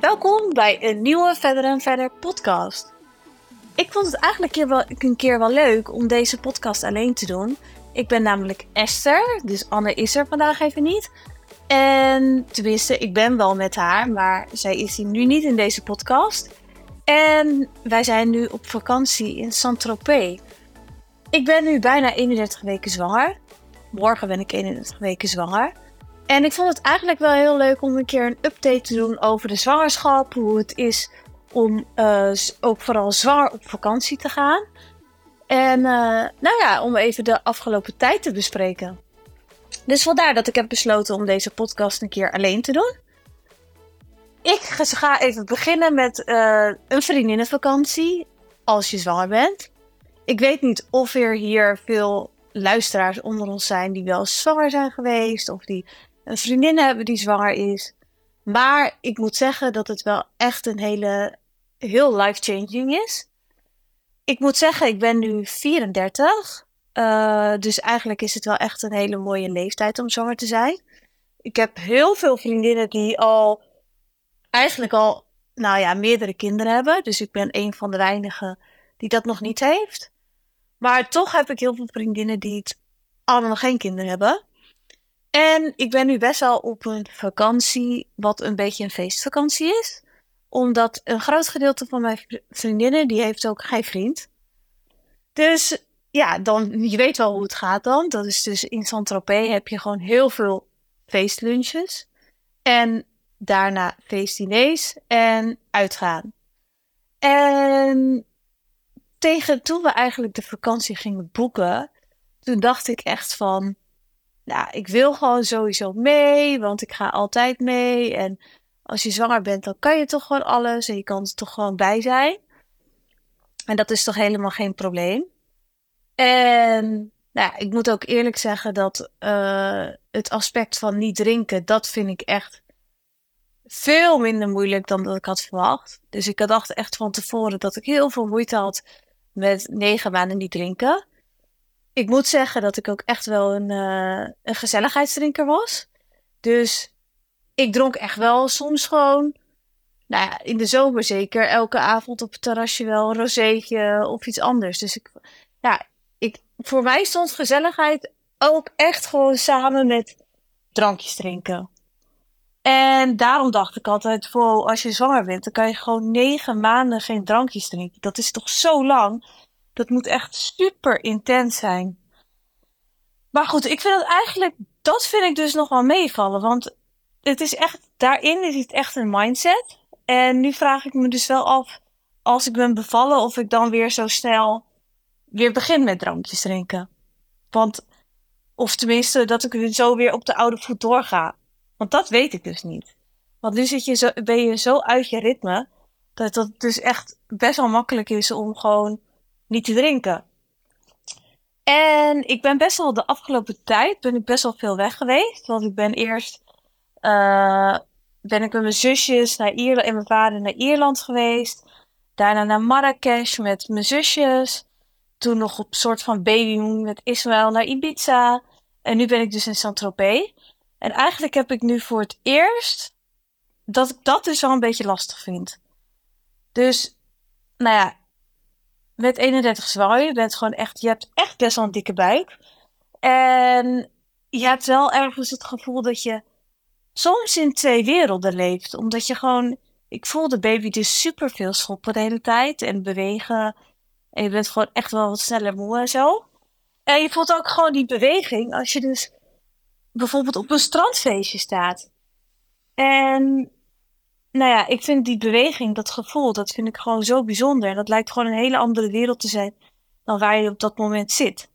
Welkom bij een nieuwe Verder en Verder podcast. Ik vond het eigenlijk een keer, wel, leuk om deze podcast alleen te doen. Ik ben namelijk Esther, dus Anne is er vandaag even niet. En tenminste, ik ben wel met haar, maar zij is hier nu niet in deze podcast. En wij zijn nu op vakantie in Saint-Tropez. Ik ben nu bijna 31 weken zwanger. Morgen ben ik 31 weken zwanger. En ik vond het eigenlijk wel heel leuk om een keer een update te doen over de zwangerschap. Hoe het is om uh, ook vooral zwaar op vakantie te gaan. En uh, nou ja, om even de afgelopen tijd te bespreken. Dus vandaar dat ik heb besloten om deze podcast een keer alleen te doen. Ik ga even beginnen met uh, een vriendinnenvakantie als je zwanger bent. Ik weet niet of er hier veel luisteraars onder ons zijn die wel zwanger zijn geweest of die een vriendin hebben die zwanger is. Maar ik moet zeggen dat het wel echt een hele, heel life-changing is. Ik moet zeggen, ik ben nu 34. Uh, dus eigenlijk is het wel echt een hele mooie leeftijd om zwanger te zijn. Ik heb heel veel vriendinnen die al, eigenlijk al, nou ja, meerdere kinderen hebben. Dus ik ben een van de weinigen die dat nog niet heeft. Maar toch heb ik heel veel vriendinnen die het allemaal nog geen kinderen hebben. En ik ben nu best wel op een vakantie, wat een beetje een feestvakantie is. Omdat een groot gedeelte van mijn vriendinnen, die heeft ook geen vriend. Dus ja, dan, je weet wel hoe het gaat dan. Dat is dus in Saint-Tropez heb je gewoon heel veel feestlunches. En daarna feestdiners en uitgaan. En tegen toen we eigenlijk de vakantie gingen boeken, toen dacht ik echt van, nou, ik wil gewoon sowieso mee, want ik ga altijd mee. En als je zwanger bent, dan kan je toch gewoon alles en je kan er toch gewoon bij zijn. En dat is toch helemaal geen probleem. En nou, ik moet ook eerlijk zeggen dat uh, het aspect van niet drinken, dat vind ik echt veel minder moeilijk dan dat ik had verwacht. Dus ik dacht echt van tevoren dat ik heel veel moeite had met negen maanden niet drinken ik moet zeggen dat ik ook echt wel een, uh, een gezelligheidsdrinker was. Dus ik dronk echt wel soms gewoon, nou ja, in de zomer zeker, elke avond op het terrasje wel een rozeetje of iets anders. Dus ik, ja, ik, voor mij stond gezelligheid ook echt gewoon samen met drankjes drinken. En daarom dacht ik altijd, voor als je zwanger bent, dan kan je gewoon negen maanden geen drankjes drinken. Dat is toch zo lang? Dat moet echt super intens zijn. Maar goed, ik vind het eigenlijk, dat vind ik dus nog wel meevallen. Want het is echt, daarin is het echt een mindset. En nu vraag ik me dus wel af, als ik ben bevallen, of ik dan weer zo snel weer begin met drankjes drinken. Want, of tenminste, dat ik zo weer op de oude voet doorga. Want dat weet ik dus niet. Want nu zit je zo, ben je zo uit je ritme, dat het dus echt best wel makkelijk is om gewoon niet te drinken. En ik ben best wel de afgelopen tijd ben ik best wel veel weg geweest. Want ik ben eerst uh, ben ik met mijn zusjes naar Ierland en mijn vader naar Ierland geweest. Daarna naar Marrakesh met mijn zusjes. Toen nog op soort van babymoon met Ismaël naar Ibiza. En nu ben ik dus in Saint-Tropez. En eigenlijk heb ik nu voor het eerst dat ik dat dus wel een beetje lastig vind. Dus, nou ja, met 31 zwaar. Je bent gewoon echt, je hebt echt best wel een dikke buik. En je hebt wel ergens het gevoel dat je soms in twee werelden leeft. Omdat je gewoon, ik voel de baby dus super veel schoppen de hele tijd en bewegen. En je bent gewoon echt wel wat sneller moe en zo. En je voelt ook gewoon die beweging als je dus bijvoorbeeld op een strandfeestje staat. En nou ja, ik vind die beweging, dat gevoel, dat vind ik gewoon zo bijzonder. Dat lijkt gewoon een hele andere wereld te zijn dan waar je op dat moment zit.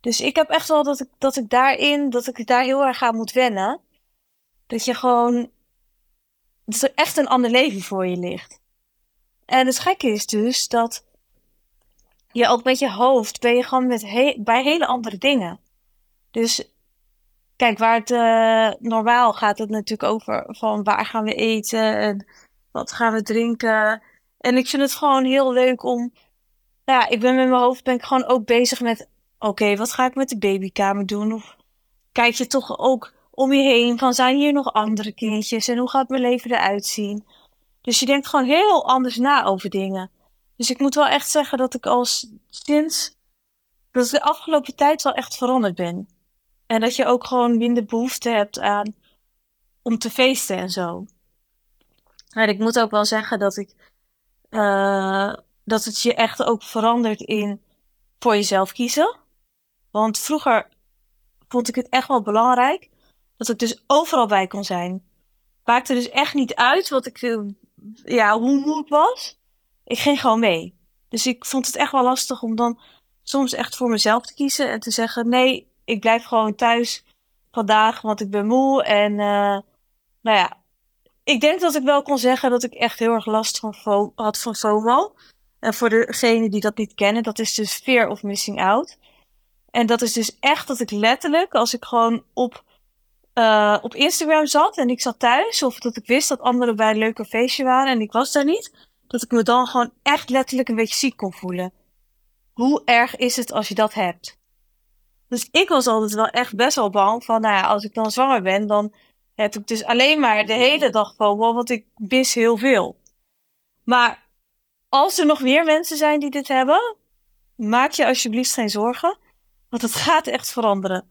Dus ik heb echt wel dat ik, dat ik daarin, dat ik daar heel erg aan moet wennen. Dat je gewoon, dat er echt een ander leven voor je ligt. En het gekke is dus dat je ook met je hoofd ben je gewoon met bij hele andere dingen. Dus Kijk, waar het uh, normaal gaat het natuurlijk over van waar gaan we eten en wat gaan we drinken. En ik vind het gewoon heel leuk om. Ja, ik ben met mijn hoofd ben ik gewoon ook bezig met. Oké, wat ga ik met de babykamer doen? Of kijk je toch ook om je heen van zijn hier nog andere kindjes en hoe gaat mijn leven eruit zien? Dus je denkt gewoon heel anders na over dingen. Dus ik moet wel echt zeggen dat ik al sinds dat ik de afgelopen tijd wel echt veranderd ben. En dat je ook gewoon minder behoefte hebt aan om te feesten en zo. En ik moet ook wel zeggen dat ik uh, dat het je echt ook verandert in voor jezelf kiezen. Want vroeger vond ik het echt wel belangrijk dat ik dus overal bij kon zijn. Maakte dus echt niet uit wat ik, ja, hoe moe ik was. Ik ging gewoon mee. Dus ik vond het echt wel lastig om dan soms echt voor mezelf te kiezen en te zeggen: nee, ik blijf gewoon thuis vandaag, want ik ben moe. En uh, nou ja, ik denk dat ik wel kon zeggen dat ik echt heel erg last van had van FOMO. En voor degenen die dat niet kennen, dat is dus fear of missing out. En dat is dus echt dat ik letterlijk, als ik gewoon op, uh, op Instagram zat en ik zat thuis, of dat ik wist dat anderen bij een leuke feestje waren en ik was daar niet, dat ik me dan gewoon echt letterlijk een beetje ziek kon voelen. Hoe erg is het als je dat hebt? Dus ik was altijd wel echt best wel bang van, nou ja, als ik dan zwanger ben, dan heb ik dus alleen maar de hele dag FOMO, want ik mis heel veel. Maar als er nog meer mensen zijn die dit hebben, maak je alsjeblieft geen zorgen. Want het gaat echt veranderen.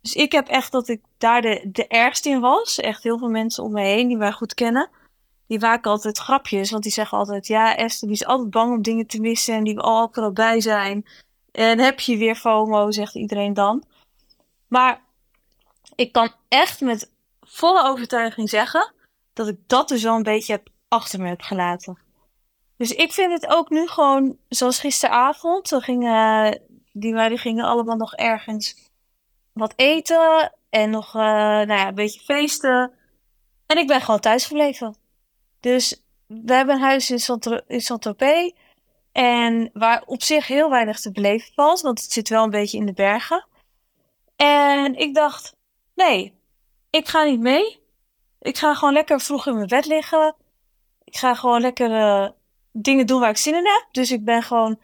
Dus ik heb echt dat ik daar de, de ergste in was. Echt heel veel mensen om me heen die mij goed kennen. Die maken altijd grapjes. Want die zeggen altijd: Ja, Esther die is altijd bang om dingen te missen. En die wil altijd bij zijn. En heb je weer FOMO, zegt iedereen dan. Maar ik kan echt met volle overtuiging zeggen dat ik dat dus wel een beetje heb achter me heb gelaten. Dus ik vind het ook nu gewoon, zoals gisteravond, gingen, die meiden gingen allemaal nog ergens wat eten en nog uh, nou ja, een beetje feesten. En ik ben gewoon thuis gebleven. Dus we hebben een huis in Saint-Tropez. En waar op zich heel weinig te beleven valt, want het zit wel een beetje in de bergen. En ik dacht, nee, ik ga niet mee. Ik ga gewoon lekker vroeg in mijn bed liggen. Ik ga gewoon lekker uh, dingen doen waar ik zin in heb. Dus ik ben gewoon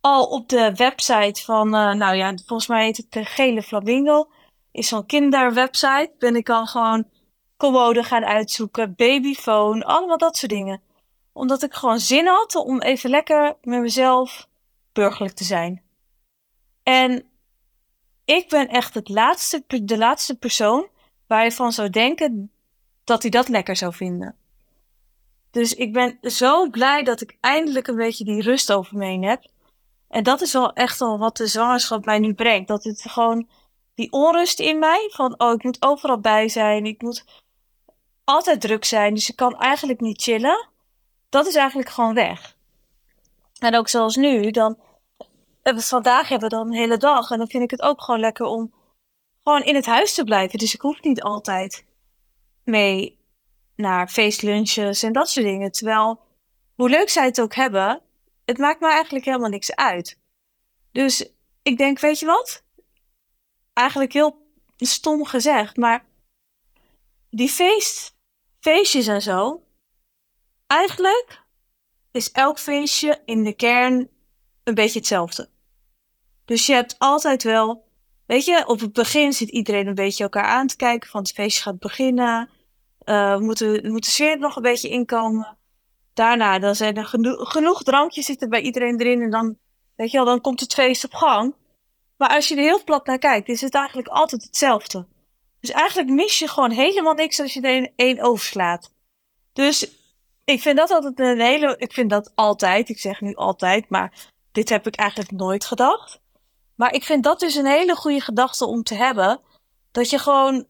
al op de website van, uh, nou ja, volgens mij heet het de Gele Flamingo. Is zo'n kinderwebsite. Ben ik al gewoon commode gaan uitzoeken, babyfoon, allemaal dat soort dingen. Omdat ik gewoon zin had om even lekker met mezelf burgerlijk te zijn. En ik ben echt het laatste, de laatste persoon waar je van zou denken dat hij dat lekker zou vinden. Dus ik ben zo blij dat ik eindelijk een beetje die rust over me heen heb. En dat is wel echt al wat de zwangerschap mij nu brengt. Dat het gewoon die onrust in mij van, oh, ik moet overal bij zijn. Ik moet altijd druk zijn. Dus ik kan eigenlijk niet chillen. Dat is eigenlijk gewoon weg. En ook zoals nu, dan. Vandaag hebben we dan een hele dag. En dan vind ik het ook gewoon lekker om gewoon in het huis te blijven. Dus ik hoef niet altijd mee naar feestlunches en dat soort dingen. Terwijl, hoe leuk zij het ook hebben, het maakt me eigenlijk helemaal niks uit. Dus ik denk, weet je wat? Eigenlijk heel stom gezegd, maar die feest, feestjes en zo, eigenlijk is elk feestje in de kern een beetje hetzelfde. Dus je hebt altijd wel Weet je, op het begin zit iedereen een beetje elkaar aan te kijken van het feestje gaat beginnen. Uh, moeten, moet de sfeer nog een beetje inkomen. Daarna dan zijn er genoeg, genoeg drankjes zitten bij iedereen erin en dan, weet je wel, dan komt het feest op gang. Maar als je er heel plat naar kijkt, is het eigenlijk altijd hetzelfde. Dus eigenlijk mis je gewoon helemaal niks als je er één overslaat. Dus ik vind dat altijd een hele. Ik vind dat altijd. Ik zeg nu altijd, maar dit heb ik eigenlijk nooit gedacht. Maar ik vind dat dus een hele goede gedachte om te hebben. Dat je gewoon,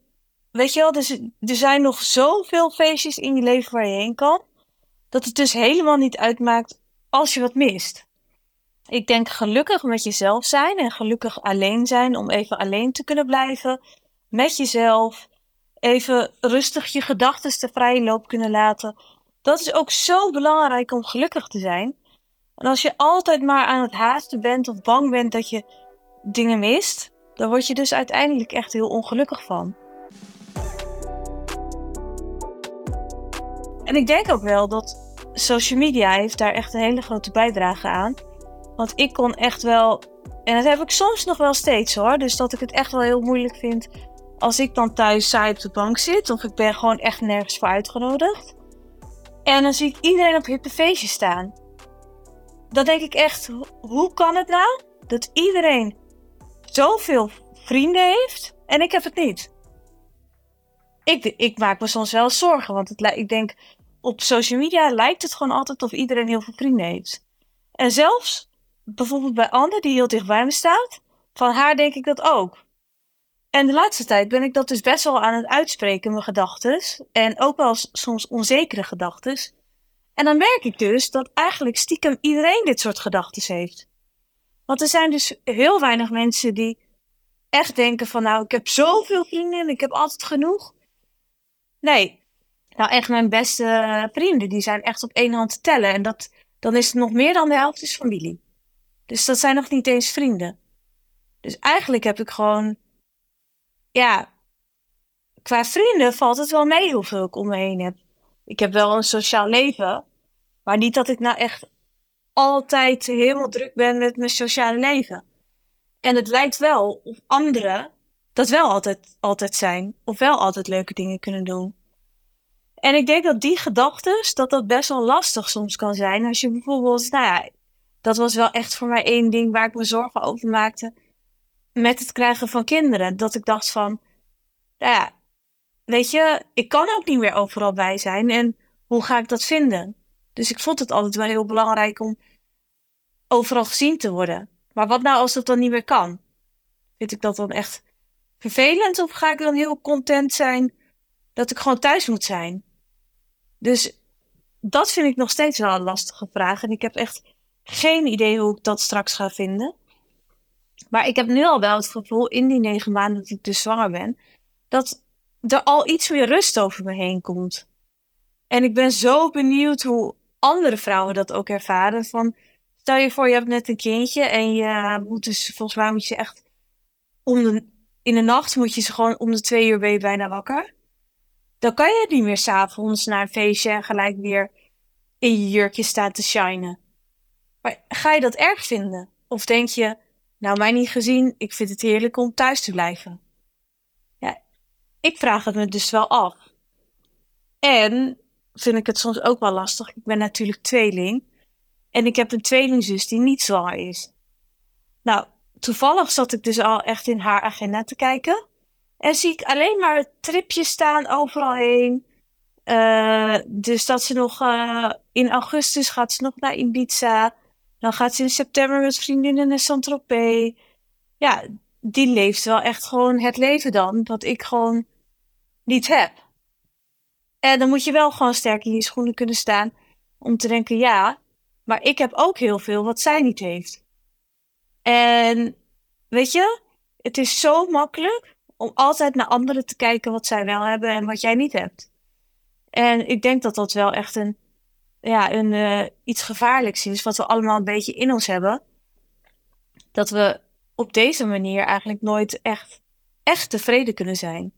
weet je wel, dus, er zijn nog zoveel feestjes in je leven waar je heen kan. Dat het dus helemaal niet uitmaakt als je wat mist. Ik denk gelukkig met jezelf zijn en gelukkig alleen zijn om even alleen te kunnen blijven. Met jezelf. Even rustig je gedachten te vrije loop kunnen laten. Dat is ook zo belangrijk om gelukkig te zijn. En als je altijd maar aan het haasten bent of bang bent dat je dingen mist, dan word je dus uiteindelijk echt heel ongelukkig van. En ik denk ook wel dat social media heeft daar echt een hele grote bijdrage aan. Want ik kon echt wel, en dat heb ik soms nog wel steeds hoor, dus dat ik het echt wel heel moeilijk vind als ik dan thuis saai op de bank zit of ik ben gewoon echt nergens voor uitgenodigd. En dan zie ik iedereen op hippe feestjes staan. Dan denk ik echt, hoe kan het nou dat iedereen zoveel vrienden heeft en ik heb het niet? Ik, ik maak me soms wel zorgen, want het, ik denk op social media lijkt het gewoon altijd of iedereen heel veel vrienden heeft. En zelfs bijvoorbeeld bij Anne, die heel dicht bij me staat, van haar denk ik dat ook. En de laatste tijd ben ik dat dus best wel aan het uitspreken, mijn gedachten. En ook wel soms onzekere gedachten. En dan merk ik dus dat eigenlijk stiekem iedereen dit soort gedachten heeft. Want er zijn dus heel weinig mensen die echt denken van nou, ik heb zoveel vrienden en ik heb altijd genoeg. Nee, nou echt mijn beste vrienden, die zijn echt op één hand te tellen. En dat, dan is het nog meer dan de helft is familie. Dus dat zijn nog niet eens vrienden. Dus eigenlijk heb ik gewoon ja, qua vrienden valt het wel mee hoeveel ik om me heen heb. Ik heb wel een sociaal leven, maar niet dat ik nou echt altijd helemaal druk ben met mijn sociale leven. En het lijkt wel of anderen dat wel altijd, altijd zijn, of wel altijd leuke dingen kunnen doen. En ik denk dat die gedachten, dat dat best wel lastig soms kan zijn. Als je bijvoorbeeld, nou ja, dat was wel echt voor mij één ding waar ik me zorgen over maakte met het krijgen van kinderen. Dat ik dacht van, nou ja, weet je, ik kan ook niet meer overal bij zijn. En hoe ga ik dat vinden? Dus ik vond het altijd wel heel belangrijk om overal gezien te worden. Maar wat nou als dat dan niet meer kan? Vind ik dat dan echt vervelend? Of ga ik dan heel content zijn dat ik gewoon thuis moet zijn? Dus dat vind ik nog steeds wel een lastige vraag. En ik heb echt geen idee hoe ik dat straks ga vinden. Maar ik heb nu al wel het gevoel in die negen maanden dat ik dus zwanger ben, dat er al iets meer rust over me heen komt. En ik ben zo benieuwd hoe andere vrouwen dat ook ervaren. Van, stel je voor, je hebt net een kindje en je moet dus, volgens mij moet je echt om de, in de nacht moet je ze gewoon om de twee uur bijna wakker. Dan kan je niet meer s'avonds naar een feestje en gelijk weer in je jurkje staan te shinen. Maar ga je dat erg vinden? Of denk je, nou, mij niet gezien, ik vind het heerlijk om thuis te blijven. Ja, ik vraag het me dus wel af. En vind ik het soms ook wel lastig. Ik ben natuurlijk tweeling. En ik heb een tweelingzus die niet zwanger is. Nou, toevallig zat ik dus al echt in haar agenda te kijken. En zie ik alleen maar tripjes staan overal heen. Uh, dus dat ze nog uh, in augustus gaat ze nog naar Ibiza. Dan gaat ze in september met vriendinnen naar Saint-Tropez. Ja, die leeft wel echt gewoon het leven dan, wat ik gewoon niet heb. En dan moet je wel gewoon sterk in je schoenen kunnen staan om te denken, ja, maar ik heb ook heel veel wat zij niet heeft. En weet je, het is zo makkelijk om altijd naar anderen te kijken wat zij wel hebben en wat jij niet hebt. En ik denk dat dat wel echt een ja, een, uh, iets gevaarlijks is, wat we allemaal een beetje in ons hebben. Dat we op deze manier eigenlijk nooit echt, echt tevreden kunnen zijn.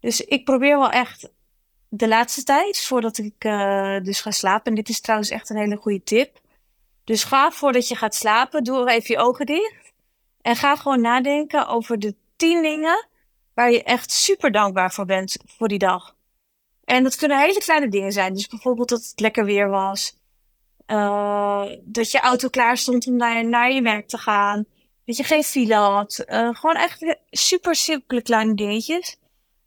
Dus ik probeer wel echt de laatste tijd, voordat ik uh, dus ga slapen, en dit is trouwens echt een hele goede tip. Dus ga voordat je gaat slapen, doe even je ogen dicht. En ga gewoon nadenken over de tien dingen waar je echt super dankbaar voor bent voor die dag. En dat kunnen hele kleine dingen zijn. Dus bijvoorbeeld dat het lekker weer was. Uh, dat je auto klaar stond om naar, je werk te gaan. Dat je geen file had. Uh, gewoon echt super simpele kleine dingetjes.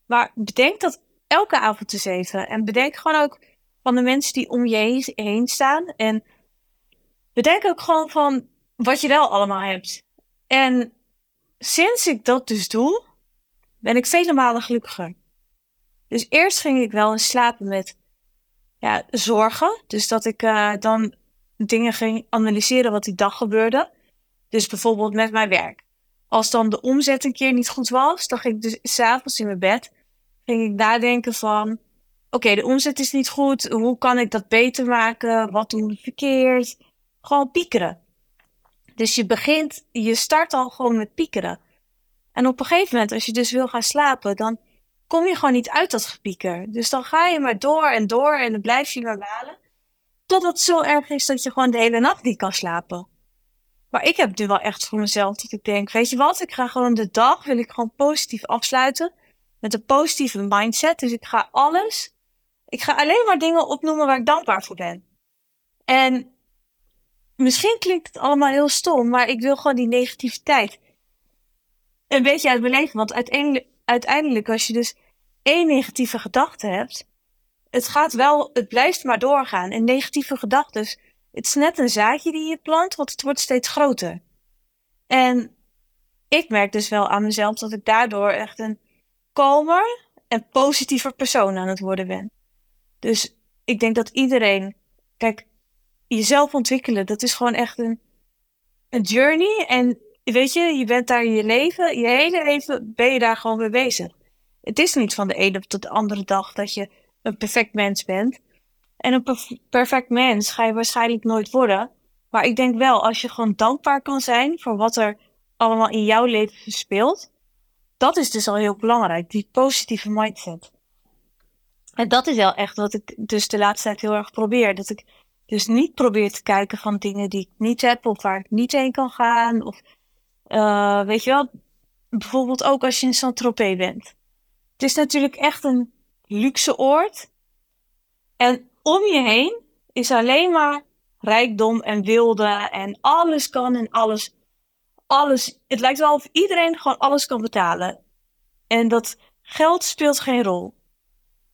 Maar bedenk dat elke avond eens even. En bedenk gewoon ook van de mensen die om je heen staan. En bedenk ook gewoon van wat je wel allemaal hebt. En sinds ik dat dus doe, ben ik vele malen gelukkiger. Dus eerst ging ik wel slapen met ja, zorgen. Dus dat ik uh, dan dingen ging analyseren wat die dag gebeurde. Dus bijvoorbeeld met mijn werk. Als dan de omzet een keer niet goed was, dan ging ik dus s'avonds in mijn bed ging ik nadenken van... Oké, de omzet is niet goed. Hoe kan ik dat beter maken? Wat doen we verkeerd? Gewoon piekeren. Dus je begint, je start al gewoon met piekeren. En op een gegeven moment, als je dus wil gaan slapen, dan kom je gewoon niet uit dat gepieker. Dus dan ga je maar door en door en dan blijf je maar malen. Totdat het zo erg is dat je gewoon de hele nacht niet kan slapen. Maar ik heb nu wel echt voor mezelf dat ik denk, weet je wat, ik ga gewoon de dag, wil ik gewoon positief afsluiten. Met een positieve mindset. Dus ik ga alles Ik ga alleen maar dingen opnoemen waar ik dankbaar voor ben. En misschien klinkt het allemaal heel stom, maar ik wil gewoon die negativiteit een beetje uit leven. Want uiteindelijk, uiteindelijk als je dus één negatieve gedachte hebt, het gaat wel, het blijft maar doorgaan. En negatieve gedachten, het is net een zaadje die je plant, want het wordt steeds groter. En ik merk dus wel aan mezelf dat ik daardoor echt een kalmer en positiever persoon aan het worden ben. Dus ik denk dat iedereen, kijk, jezelf ontwikkelen, dat is gewoon echt een, een journey. En weet je, je bent daar je leven, je hele leven ben je daar gewoon mee bezig. Het is niet van de ene tot de andere dag dat je een perfect mens bent. En een perfect mens ga je waarschijnlijk nooit worden. Maar ik denk wel, als je gewoon dankbaar kan zijn voor wat er allemaal in jouw leven speelt, dat is dus al heel belangrijk, die positieve mindset. En dat is wel echt wat ik dus de laatste tijd heel erg probeer. Dat ik dus niet probeer te kijken van dingen die ik niet heb of waar ik niet heen kan gaan. Of uh, weet je wel, bijvoorbeeld ook als je in Saint-Tropez bent. Het is natuurlijk echt een luxe oord. En om je heen is alleen maar rijkdom en wilde en alles kan en alles. Alles. Het lijkt wel of iedereen gewoon alles kan betalen. En dat geld speelt geen rol.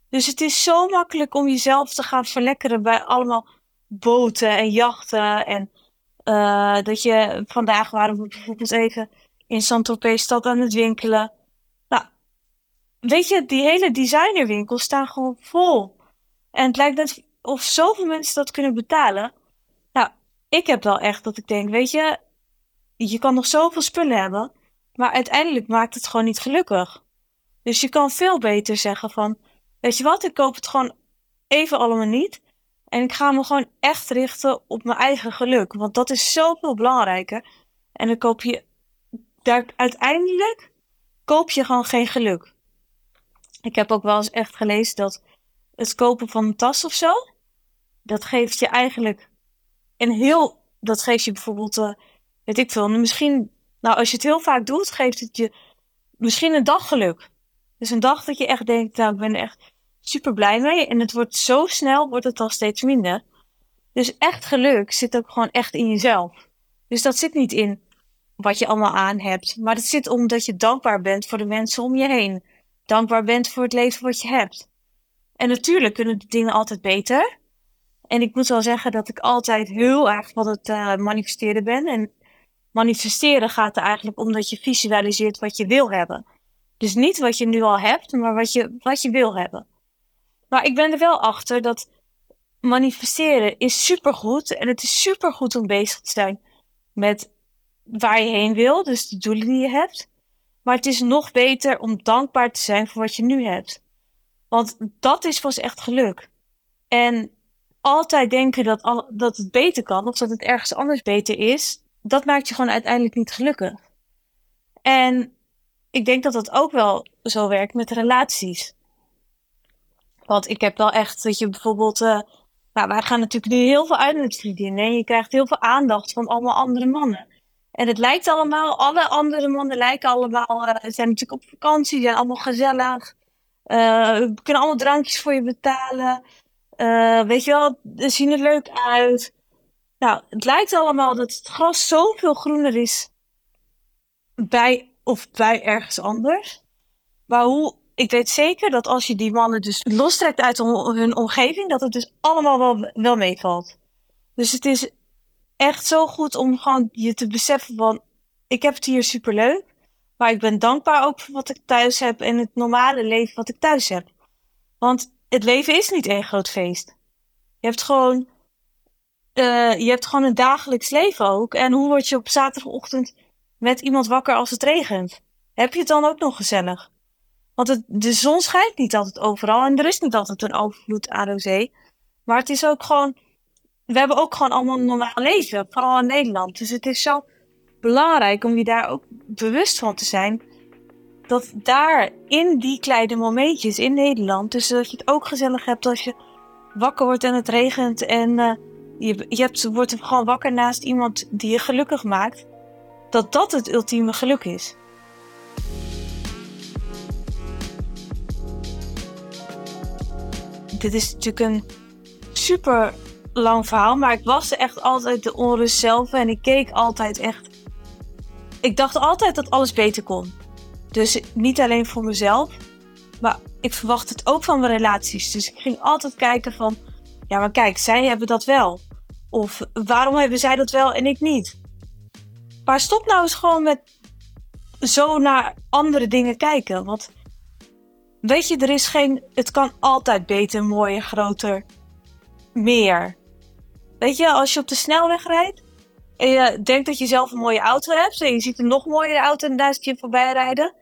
Dus het is zo makkelijk om jezelf te gaan verlekkeren bij allemaal boten en jachten. En uh, dat je vandaag waren we bijvoorbeeld even in Saint-Tropez stad aan het winkelen. Nou, weet je, die hele designerwinkels staan gewoon vol. En het lijkt net of zoveel mensen dat kunnen betalen. Nou, ik heb wel echt dat ik denk, weet je, je kan nog zoveel spullen hebben, maar uiteindelijk maakt het gewoon niet gelukkig. Dus je kan veel beter zeggen van, weet je wat, ik koop het gewoon even allemaal niet. En ik ga me gewoon echt richten op mijn eigen geluk. Want dat is zoveel belangrijker. En dan koop je daar uiteindelijk koop je gewoon geen geluk. Ik heb ook wel eens echt gelezen dat het kopen van een tas of zo, dat geeft je eigenlijk een heel, dat geeft je bijvoorbeeld, uh, weet ik veel, misschien, nou als je het heel vaak doet, geeft het je misschien een dag geluk. Dus een dag dat je echt denkt, nou ik ben echt super blij mee. En het wordt zo snel, wordt het al steeds minder. Dus echt geluk zit ook gewoon echt in jezelf. Dus dat zit niet in wat je allemaal aan hebt. Maar het zit omdat je dankbaar bent voor de mensen om je heen. Dankbaar bent voor het leven wat je hebt. En natuurlijk kunnen de dingen altijd beter. En ik moet wel zeggen dat ik altijd heel erg van het uh, manifesteren ben. En manifesteren gaat er eigenlijk om dat je visualiseert wat je wil hebben. Dus niet wat je nu al hebt, maar wat je, wat je wil hebben. Maar ik ben er wel achter dat manifesteren is supergoed. En het is supergoed om bezig te zijn met waar je heen wil. Dus de doelen die je hebt. Maar het is nog beter om dankbaar te zijn voor wat je nu hebt. Want dat is pas echt geluk. En altijd denken dat, dat het beter kan of dat het ergens anders beter is, dat maakt je gewoon uiteindelijk niet gelukkig. En ik denk dat dat ook wel zo werkt met relaties. Want ik heb wel echt dat je bijvoorbeeld. Uh, nou, wij gaan natuurlijk nu heel veel uit met. En je krijgt heel veel aandacht van allemaal andere mannen. En het lijkt allemaal, alle andere mannen lijken allemaal. Uh, zijn natuurlijk op vakantie, zijn allemaal gezellig. Uh, kunnen allemaal drankjes voor je betalen. Weet je wel, zien er leuk uit. Nou, het lijkt allemaal dat het gras zoveel groener is bij of bij ergens anders. Maar hoe, ik weet zeker dat als je die mannen dus lostrekt uit hun omgeving, dat het dus allemaal wel, wel meevalt. Dus het is echt zo goed om gewoon je te beseffen van, ik heb het hier super leuk. Maar ik ben dankbaar ook voor wat ik thuis heb en het normale leven wat ik thuis heb. Want het leven is niet één groot feest. Je hebt gewoon, uh, je hebt gewoon een dagelijks leven ook. En hoe word je op zaterdagochtend met iemand wakker als het regent? Heb je het dan ook nog gezellig? Want de zon schijnt niet altijd overal en er is niet altijd een overvloed aan rosé. Maar het is ook gewoon, we hebben ook gewoon allemaal een normaal leven, vooral in Nederland. Dus het is zo belangrijk om je daar ook bewust van te zijn. Dat daar in die kleine momentjes in Nederland, dus dat je het ook gezellig hebt als je wakker wordt en het regent en uh, je, je wordt gewoon wakker naast iemand die je gelukkig maakt, dat dat het ultieme geluk is. Dit is natuurlijk een super lang verhaal, maar ik was echt altijd de onrust zelf en ik keek altijd echt. Ik dacht altijd dat alles beter kon. Dus niet alleen voor mezelf, maar ik verwacht het ook van mijn relaties. Dus ik ging altijd kijken van, ja, maar kijk, zij hebben dat wel. Of waarom hebben zij dat wel en ik niet? Maar stop nou eens gewoon met zo naar andere dingen kijken. Want weet je, er is geen. Het kan altijd beter, mooier, groter, meer. Weet je, als je op de snelweg rijdt en je denkt dat je zelf een mooie auto hebt en je ziet een nog mooiere auto en zit je voorbij rijden,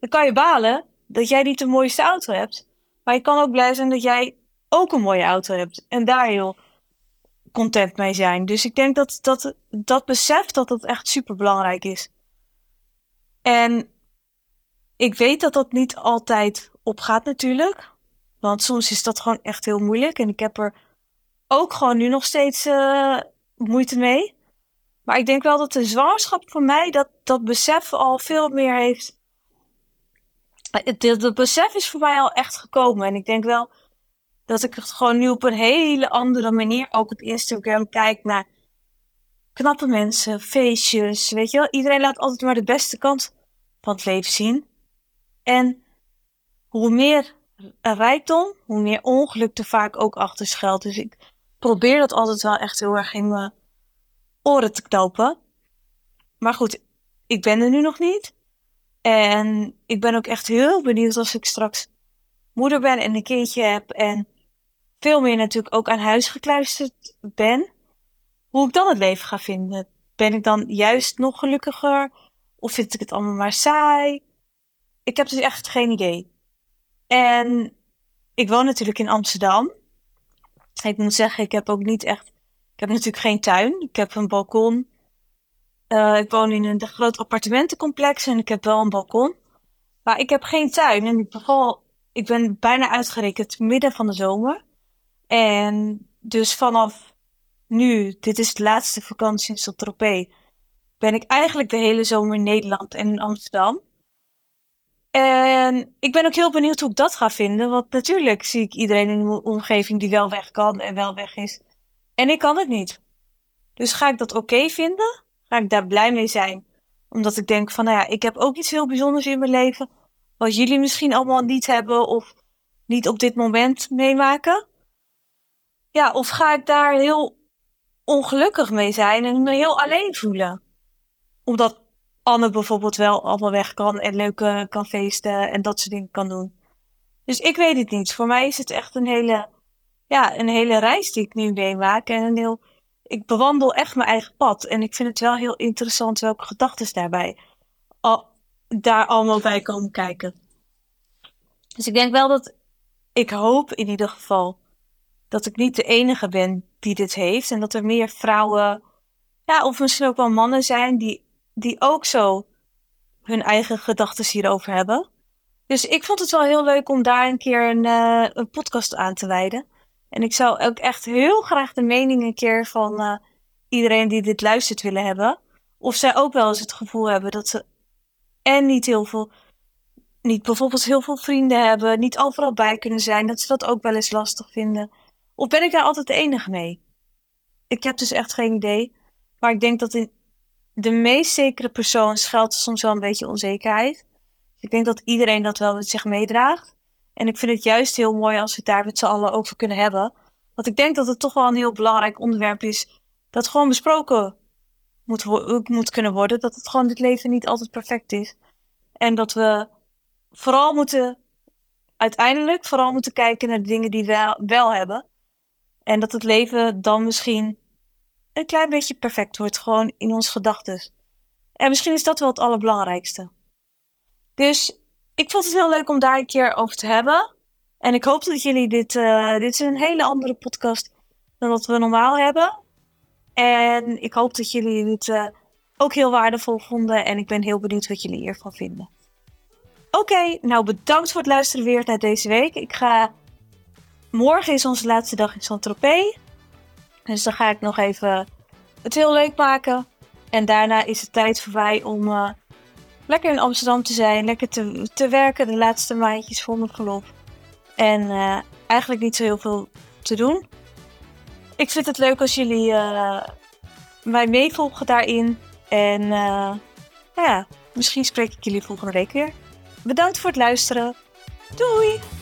dan kan je balen dat jij niet de mooiste auto hebt. Maar je kan ook blij zijn dat jij ook een mooie auto hebt en daar heel content mee zijn. Dus ik denk dat dat, dat besef dat dat echt super belangrijk is. En ik weet dat dat niet altijd opgaat natuurlijk. Want soms is dat gewoon echt heel moeilijk. En ik heb er ook gewoon nu nog steeds uh, moeite mee. Maar ik denk wel dat de zwangerschap voor mij dat, dat besef al veel meer heeft. Het, het besef is voor mij al echt gekomen. En ik denk wel dat ik het gewoon nu op een hele andere manier ook op Instagram kijk naar knappe mensen, feestjes, weet je wel. Iedereen laat altijd maar de beste kant van het leven zien. En hoe meer rijkdom, hoe meer ongeluk er vaak ook achter schuilt. Dus ik probeer dat altijd wel echt heel erg in mijn oren te knopen. Maar goed, ik ben er nu nog niet. En ik ben ook echt heel benieuwd als ik straks moeder ben en een kindje heb en veel meer natuurlijk ook aan huis gekluisterd ben. Hoe ik dan het leven ga vinden. Ben ik dan juist nog gelukkiger? Of vind ik het allemaal maar saai? Ik heb dus echt geen idee. En ik woon natuurlijk in Amsterdam. Ik moet zeggen, ik heb ook niet echt. Ik heb natuurlijk geen tuin. Ik heb een balkon. Uh, ik woon in een groot appartementencomplex en ik heb wel een balkon. Maar ik heb geen tuin. En ik, ik ben bijna uitgerekend midden van de zomer. En dus vanaf nu, dit is de laatste vakantie in Saint-Tropez, ben ik eigenlijk de hele zomer in Nederland en in Amsterdam. En ik ben ook heel benieuwd hoe ik dat ga vinden. Want natuurlijk zie ik iedereen in mijn omgeving die wel weg kan en wel weg is. En ik kan het niet. Dus ga ik dat oké vinden? Ga ik daar blij mee zijn? Omdat ik denk van, nou ja, ik heb ook iets heel bijzonders in mijn leven. Wat jullie misschien allemaal niet hebben of niet op dit moment meemaken. Ja, of ga ik daar heel ongelukkig mee zijn en me heel alleen voelen? Omdat Anne bijvoorbeeld wel allemaal weg kan en leuk kan feesten en dat soort dingen kan doen. Dus ik weet het niet. Voor mij is het echt een hele, ja, een hele reis die ik nu meemaak. En een heel, ik bewandel echt mijn eigen pad. En ik vind het wel heel interessant welke gedachten daarbij al, daar allemaal bij komen kijken. Dus ik denk wel dat, ik hoop in ieder geval, dat ik niet de enige ben die dit heeft. En dat er meer vrouwen, ja, of misschien ook wel mannen zijn die die ook zo hun eigen gedachten hierover hebben. Dus ik vond het wel heel leuk om daar een keer een, uh, een podcast aan te wijden. En ik zou ook echt heel graag de mening een keer van uh, iedereen die dit luistert willen hebben. Of zij ook wel eens het gevoel hebben dat ze en niet heel veel, niet bijvoorbeeld heel veel vrienden hebben, niet overal bij kunnen zijn, dat ze dat ook wel eens lastig vinden. Of ben ik daar altijd de enige mee? Ik heb dus echt geen idee. Maar ik denk dat in de meest zekere persoon schuilt soms wel een beetje onzekerheid. Ik denk dat iedereen dat wel met zich meedraagt. En ik vind het juist heel mooi als we het daar met z'n allen over kunnen hebben. Want ik denk dat het toch wel een heel belangrijk onderwerp is. Dat gewoon besproken moet, moet kunnen worden. Dat het gewoon dit leven niet altijd perfect is. En dat we vooral moeten, uiteindelijk vooral moeten kijken naar de dingen die we wel hebben. En dat het leven dan misschien een klein beetje perfect wordt, gewoon in onze gedachten. En misschien is dat wel het allerbelangrijkste. Dus ik vond het heel leuk om daar een keer over te hebben. En ik hoop dat jullie dit. Uh, dit is een hele andere podcast dan wat we normaal hebben. En ik hoop dat jullie dit uh, ook heel waardevol vonden. En ik ben heel benieuwd wat jullie hiervan vinden. Oké, nou bedankt voor het luisteren weer naar deze week. Ik ga. Morgen is onze laatste dag in Saint-Tropez. Dus dan ga ik nog even het heel leuk maken. En daarna is het tijd voor wij om eh, lekker in Amsterdam te zijn. Lekker te, te werken. De laatste maandjes voor mijn verlof. En eh, eigenlijk niet zo heel veel te doen. Ik vind het leuk als jullie uh, mij meevolgen daarin. En nou ja, misschien spreek ik jullie volgende week weer. Bedankt voor het luisteren. Doei!